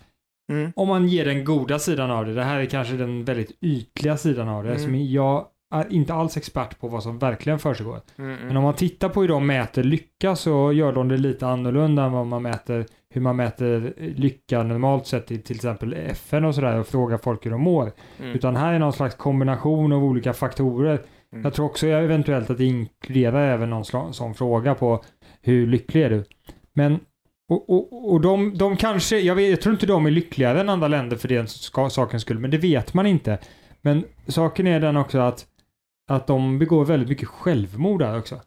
Mm. Om man ger den goda sidan av det, det här är kanske den väldigt ytliga sidan av det, Mm. som jag är inte alls expert på vad som verkligen försiggår. Mm. Men om man tittar på hur de mäter lycka så gör de det lite annorlunda än vad man mäter, hur man mäter lycka normalt sett i till exempel FN och sådär och frågar folk hur de mår. Mm. Utan här är någon slags kombination av olika faktorer. Mm. Jag tror också eventuellt att det inkluderar även någon sån fråga på hur lycklig är du? Men och, och, och de, de kanske, jag, vet, jag tror inte de är lyckligare än andra länder för den ska, sakens skull, men det vet man inte. Men saken är den också att, att de begår väldigt mycket självmord där också.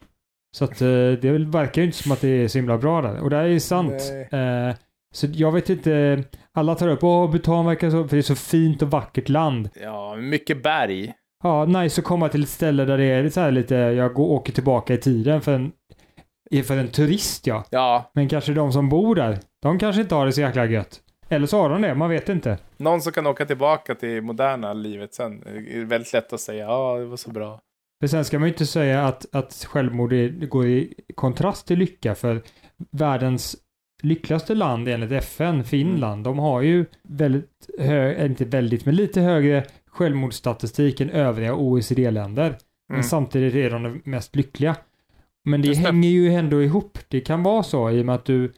Så att eh, det verkar ju inte som att det är så himla bra där. Och det är sant. Eh, så jag vet inte, alla tar upp, åh, Bhutan verkar så, för det är så fint och vackert land. Ja, mycket berg. Ja, nice att komma till ett ställe där det är så här lite, jag går, åker tillbaka i tiden för en, för en turist ja. Ja, Men kanske de som bor där, de kanske inte har det så jäkla gött. Eller så har de det, man vet inte. någon som kan åka tillbaka till moderna livet sen. Det är väldigt lätt att säga, ja, det var så bra. För sen ska man ju inte säga att, att självmord är, går i kontrast till lycka, för världens lyckligaste land enligt FN, Finland, de har ju väldigt hög, inte väldigt, men lite högre självmordsstatistik än övriga OECD-länder. Men Mm. samtidigt är de de mest lyckliga. Men det det. hänger ju ändå ihop. Det kan vara så i och med att du,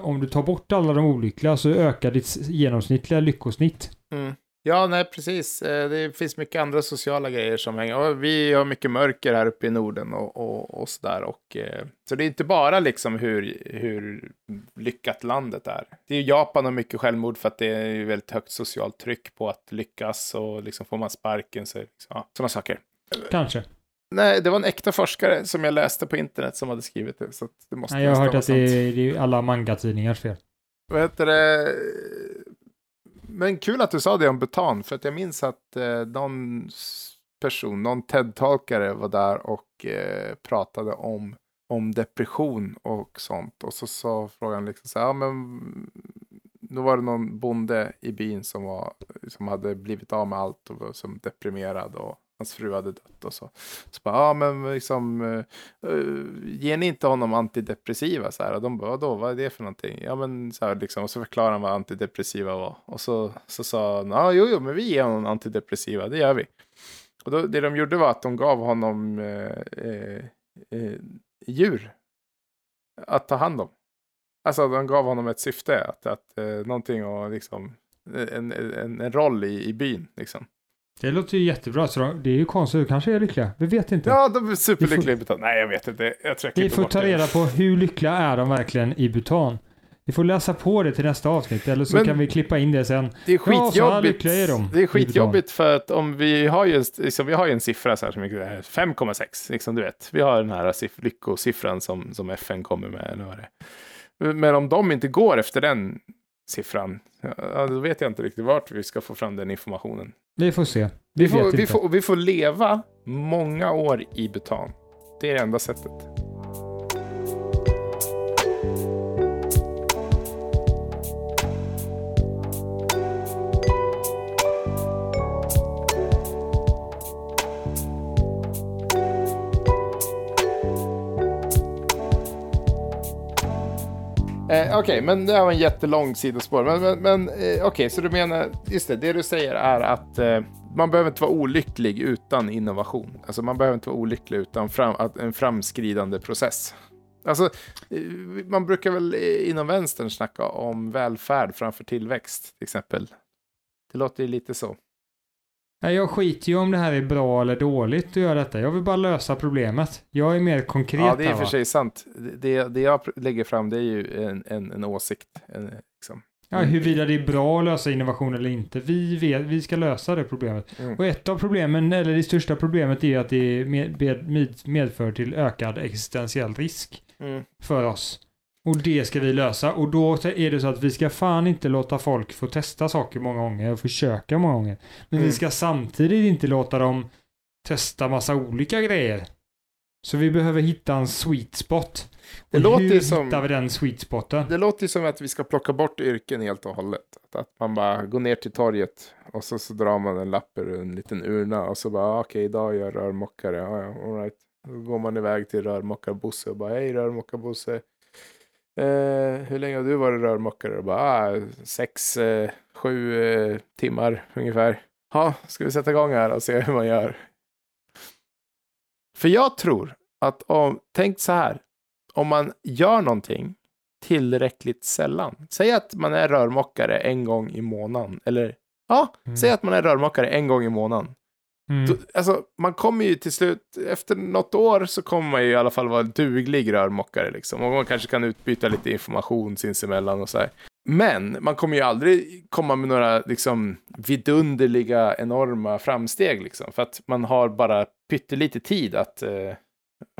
om du tar bort alla de olyckliga så ökar ditt genomsnittliga lyckosnitt. Mm. Ja, nej, precis. Eh, Det finns mycket andra sociala grejer som hänger. Vi har mycket mörker här uppe i Norden och, och, och sådär. Och, eh, så det är inte bara liksom hur, hur lyckat landet är. Det är ju Japan och mycket självmord för att det är väldigt högt socialt tryck på att lyckas och liksom får man sparken så liksom, ja, sådana saker. Kanske. Nej, det var en äkta forskare som jag läste på internet som hade skrivit det. Så det måste Nej, jag har hört att det är, det är alla manga-tidningars fel. Vad heter det? Men kul att du sa det om Bhutan, för att jag minns att eh, någon person, någon TED-talkare var där och eh, pratade om, om depression och sånt. Och så sa frågan liksom så här, ja men då var det någon bonde i byn som, var, som hade blivit av med allt och var som deprimerad och hans fru hade dött och så. Så bara, ja men liksom, uh, ger ni inte honom antidepressiva? Så här, och de bara, vadå, vad är det för någonting? Ja men så här liksom, och så förklarar han vad antidepressiva var. Och så, så sa han, ja jo, jo, men vi ger honom antidepressiva, det gör vi. Och då, det de gjorde var att de gav honom eh, eh, eh, djur att ta hand om. Alltså de gav honom ett syfte, att, att eh, någonting och liksom en, en, en roll i, i byn liksom. Det låter ju jättebra, så de- det är ju konstigt, du kanske är lyckliga. Vi vet inte. Ja, de är superlyckliga i Bhutan. Nej, jag vet inte. Jag tror jag Vi får ta reda på hur lyckliga är de verkligen i Bhutan. Vi får läsa på det till nästa avsnitt, eller så Men- kan vi klippa in det sen. Det är Ja, skitjobbigt. lyckliga är de det är skitjobbigt för att om vi har ju en, liksom, vi har ju en siffra så här som är 5,6. Liksom, du vet. Vi har den här siff- lyckosiffran som, som FN kommer med. Eller vad det är. Men om de inte går efter den siffran, ja, då vet jag inte riktigt vart vi ska få fram den informationen. Vi får se. Vi, Vi får, vi, får, vi får leva många år i Bhutan. Det är det enda sättet. Eh, okej, men det här var en jättelång sidospår. Men, men, men eh, okej, så du menar, just det, det du säger är att eh, man behöver inte vara olycklig utan innovation. Alltså man behöver inte vara olycklig utan fram, att, en framskridande process. Alltså, eh, man brukar väl eh, inom vänstern snacka om välfärd framför tillväxt, till exempel. Det låter ju lite så. Nej, jag skiter ju om det här är bra eller dåligt att göra detta. Jag vill bara lösa problemet. Jag är mer konkret Ja, det är i och för sig sant. Det, det jag lägger fram, det är ju en, en, en åsikt. En, liksom. Ja, huruvida det är bra att lösa innovation eller inte. Vi, vet, vi ska lösa det problemet. Mm. Och ett av problemen, eller det största problemet, är att det med, med, medför till ökad existentiell risk Mm. för oss. Och det ska vi lösa. Och då är det så att vi ska fan inte låta folk få testa saker många gånger och försöka många gånger. Men vi Mm. ska samtidigt inte låta dem testa massa olika grejer. Så vi behöver hitta en sweet spot. Det Och låter hur som- hittar vi den sweet spoten? Det låter ju som att vi ska plocka bort yrken helt och hållet. Att, man bara går ner till torget och så, så drar man en lapp ur en liten urna och så bara ah, okej idag är jag rörmokare. Ja, ja, all right. Då går man iväg till rörmokarbosse och bara hej rörmokarbosse. Eh, hur länge har du varit rörmokare? Och bara ah, sex, eh, sju eh, timmar ungefär. Ja, ska vi sätta igång här och se hur man gör. För jag tror att om, tänk så här. Om man gör någonting tillräckligt sällan. Säg att man är rörmokare en gång i månaden. Eller ja, Mm. säg att man är rörmokare en gång i månaden. Mm. Då, alltså, man kommer ju till slut, efter något år så kommer man ju i alla fall vara en duglig rörmokare liksom. Och man kanske kan utbyta lite information sinsemellan och så här. Men man kommer ju aldrig komma med några liksom, vidunderliga, enorma framsteg. Liksom, för att man har bara pyttelite tid att eh,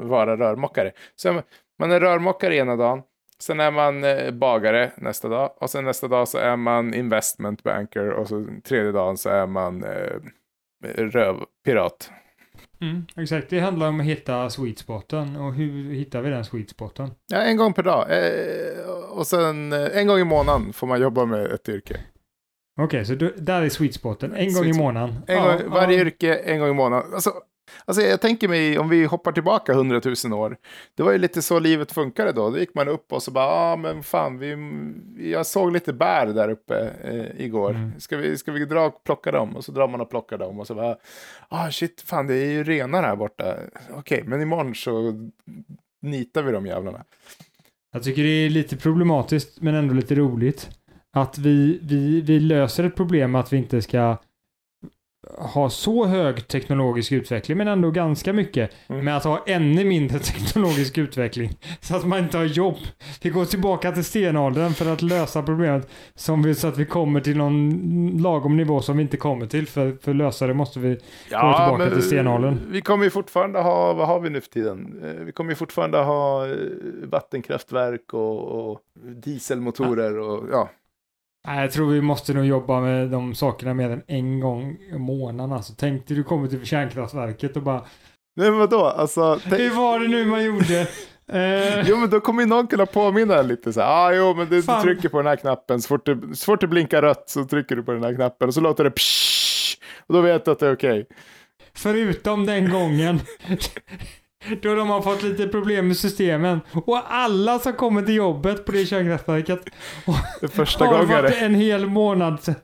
vara rörmokare. Så man är rörmokare ena dagen, sen är man eh, bagare nästa dag och sen nästa dag så är man investment banker och så tredje dagen så är man eh, rövpirat. Mm, exakt, det handlar om att hitta sweet spoten och hur hittar vi den sweet spoten? Ja, en gång per dag. Eh, och sen eh, en gång i månaden får man jobba med ett yrke. Okej, så du, där är sweet spoten. En gång Sweet i spot. månaden. En Ja, gång, varje ja. yrke, en gång i månaden. Alltså, alltså jag tänker mig, om vi hoppar tillbaka hundratusen år. Det var ju lite så livet funkade då. Då gick man upp och så bara, ja ah, men fan, vi, jag såg lite bär där uppe eh, igår. Mm. Ska, vi, ska vi dra och plocka dem? Och så drar man och plockar dem. Och så bara, ah shit, fan det är ju renar här borta. Okej, men imorgon så nitar vi de jävlarna. Jag tycker det är lite problematiskt men ändå lite roligt. Att vi, vi, vi löser ett problem att vi inte ska ha så hög teknologisk utveckling men ändå ganska mycket. Mm. Med att ha ännu mindre teknologisk utveckling. Så att man inte har jobb. Vi går tillbaka till stenåldern för att lösa problemet. Som vi, så att vi kommer till någon lagom nivå som vi inte kommer till. För, för att lösa det måste vi tillbaka till stenåldern. Vi kommer ju fortfarande ha, vad har vi nu för tiden? Eh, Vi kommer ju fortfarande ha eh, vattenkraftverk och, och dieselmotorer och ja. Nej, jag tror vi måste nog jobba med de sakerna mer än en gång i månaden. Alltså, tänk dig du kommer till kärnkraftverket och bara Nej men vadå, alltså. tänk- Hur var det nu man gjorde? Eh, Jo men då kommer ju någon kunna påminna lite så här. Ah, jo men du, du trycker på den här knappen. Så fort, det, så fort det blinkar rött så trycker du på den här knappen. Och så låter det psh, Och då vet du att det är okej. förutom den gången då de har fått lite problem med systemen och alla som kommer till jobbet på det kärnkraftverket Det första har gången. varit en hel månad.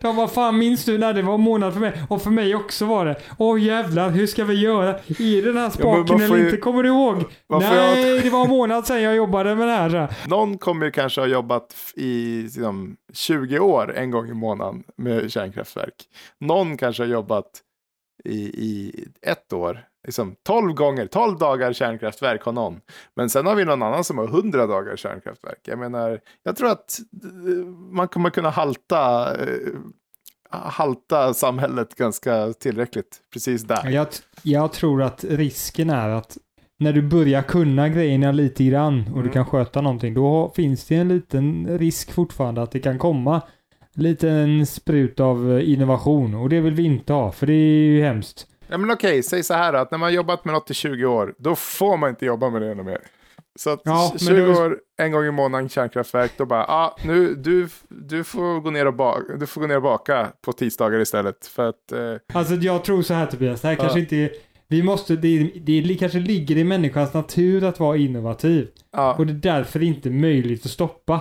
De var fan minns du när det var en månad för mig? Och för mig också var det. Åh jävlar, hur ska vi göra? I den här spaken får eller ju- inte? Kommer du ihåg? Nej, det var en månad sedan jag jobbade med det här. Någon kommer ju kanske ha jobbat i liksom, 20 år en gång i månaden med kärnkraftverk. Någon kanske har jobbat i, i ett år. Liksom 12 gånger, 12 dagar kärnkraftverk har någon. Men sen har vi någon annan som har 100 dagar kärnkraftverk. Jag menar, jag tror att eh, man kommer kunna halta, eh, halta samhället ganska tillräckligt precis där. Jag, jag tror att risken är att när du börjar kunna grejerna lite grann och du Mm. kan sköta någonting, då finns det en liten risk fortfarande att det kan komma lite en sprut av eh, innovation och det vill vi inte ha för det är ju hemskt. Ja, men okej, säg så här att när man har jobbat med något i 20 år, då får man inte jobba med det ännu mer. Så att Ja, men 20 då- år, en gång i månaden kärnkraftverk, då bara, ah, nu, du, du, får gå ner och baka, du får gå ner och baka på tisdagar istället. För att, eh, Alltså jag tror så här Tobias, det här Ja. kanske inte är, vi måste, det, det kanske ligger i människans natur att vara innovativ ja, och det är därför inte möjligt att stoppa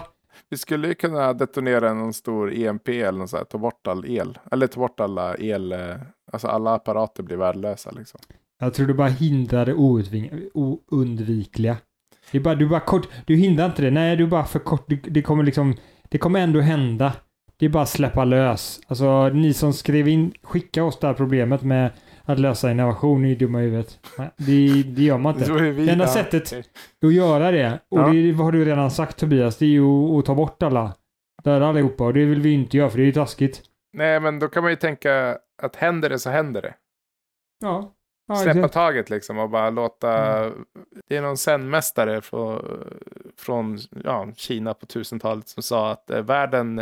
vi skulle ju kunna detonera någon stor EMP eller något sånt, ta bort all el. Eller ta bort alla el, eh, alltså alla apparater blir värdelösa liksom. Jag tror du bara hindrar det oundvikliga. Det är bara, du bara kort, du hindrar inte det. Nej, du bara för kort. Det, det kommer liksom, det kommer ändå hända. Det är bara att släppa lös. Alltså ni som skrev in, skicka oss det här problemet med att lösa innovation, är dumma i huvudet. Det, det gör man inte. ju Det enda sättet att göra det, och Ja. det har du redan sagt Tobias, det är ju att ta bort alla. Döda allihopa och det vill vi inte göra för det är ju taskigt. Nej, men då kan man ju tänka att händer det så händer det. Ja. ja släppa exakt. taget liksom och bara låta... Det är någon zen-mästare från, från ja, Kina på 1000-talet som sa att eh, världen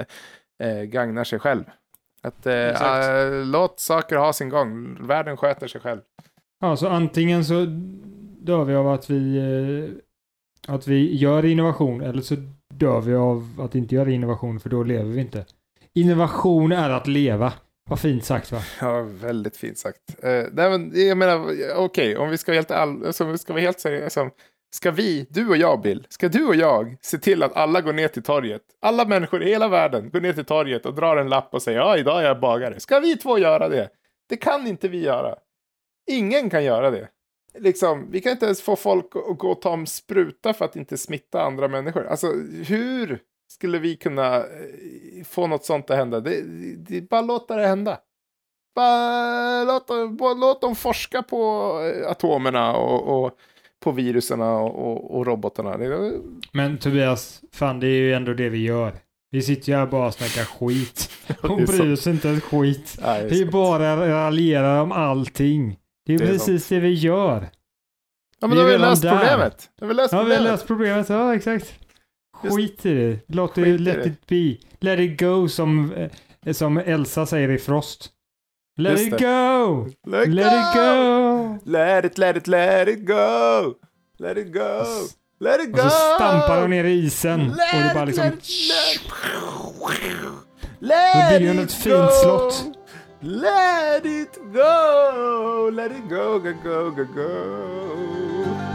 eh, gagnar sig själv. Att eh, eh, låt saker ha sin gång. Världen sköter sig själv. Ja, så antingen så dör vi av att vi, eh, att vi gör innovation eller så dör vi av att inte göra innovation för då lever vi inte. Innovation är att leva. Vad fint sagt va? Ja, väldigt fint sagt. Eh, nej, men jag menar, okej, om vi ska vara helt, all, alltså, om vi ska vara helt seriösa. Ska vi, du och jag Bill, ska du och jag se till att alla går ner till torget? Alla människor i hela världen går ner till torget och drar en lapp och säger ja, idag är jag bagare. Ska vi två göra det? Det kan inte vi göra. Ingen kan göra det. Liksom, vi kan inte ens få folk att gå och ta en spruta för att inte smitta andra människor. Alltså, hur skulle vi kunna eh, få något sånt att hända? Det, det, bara låta det hända. Bara låt, bara låt dem forska på eh, atomerna och, och på viruserna och, och, robotarna. Men Tobias, fan det är ju ändå det vi gör. Vi sitter ju här bara och snackar skit. Hon bryr sig inte ett skit. Nej, Vi bara raljerar om allting. Det är, Det är precis det vi gör. ja, men vi då har vi löst där. problemet. Då har vi löst Ja, vi har problemet. löst problemet. Ja, exakt. Skit i det. Låt det, let it be. Let it go som, eh, som Elsa säger i Frost. Let Just it det. go! Let, Let it go! Let it, let it, let it go! Let it go! Let it Och go! så stampar hon ner i isen. och det Let bara liksom... let it, let Då bygger hon ett fint slott. Let it go! Let it go, go, go, go, go!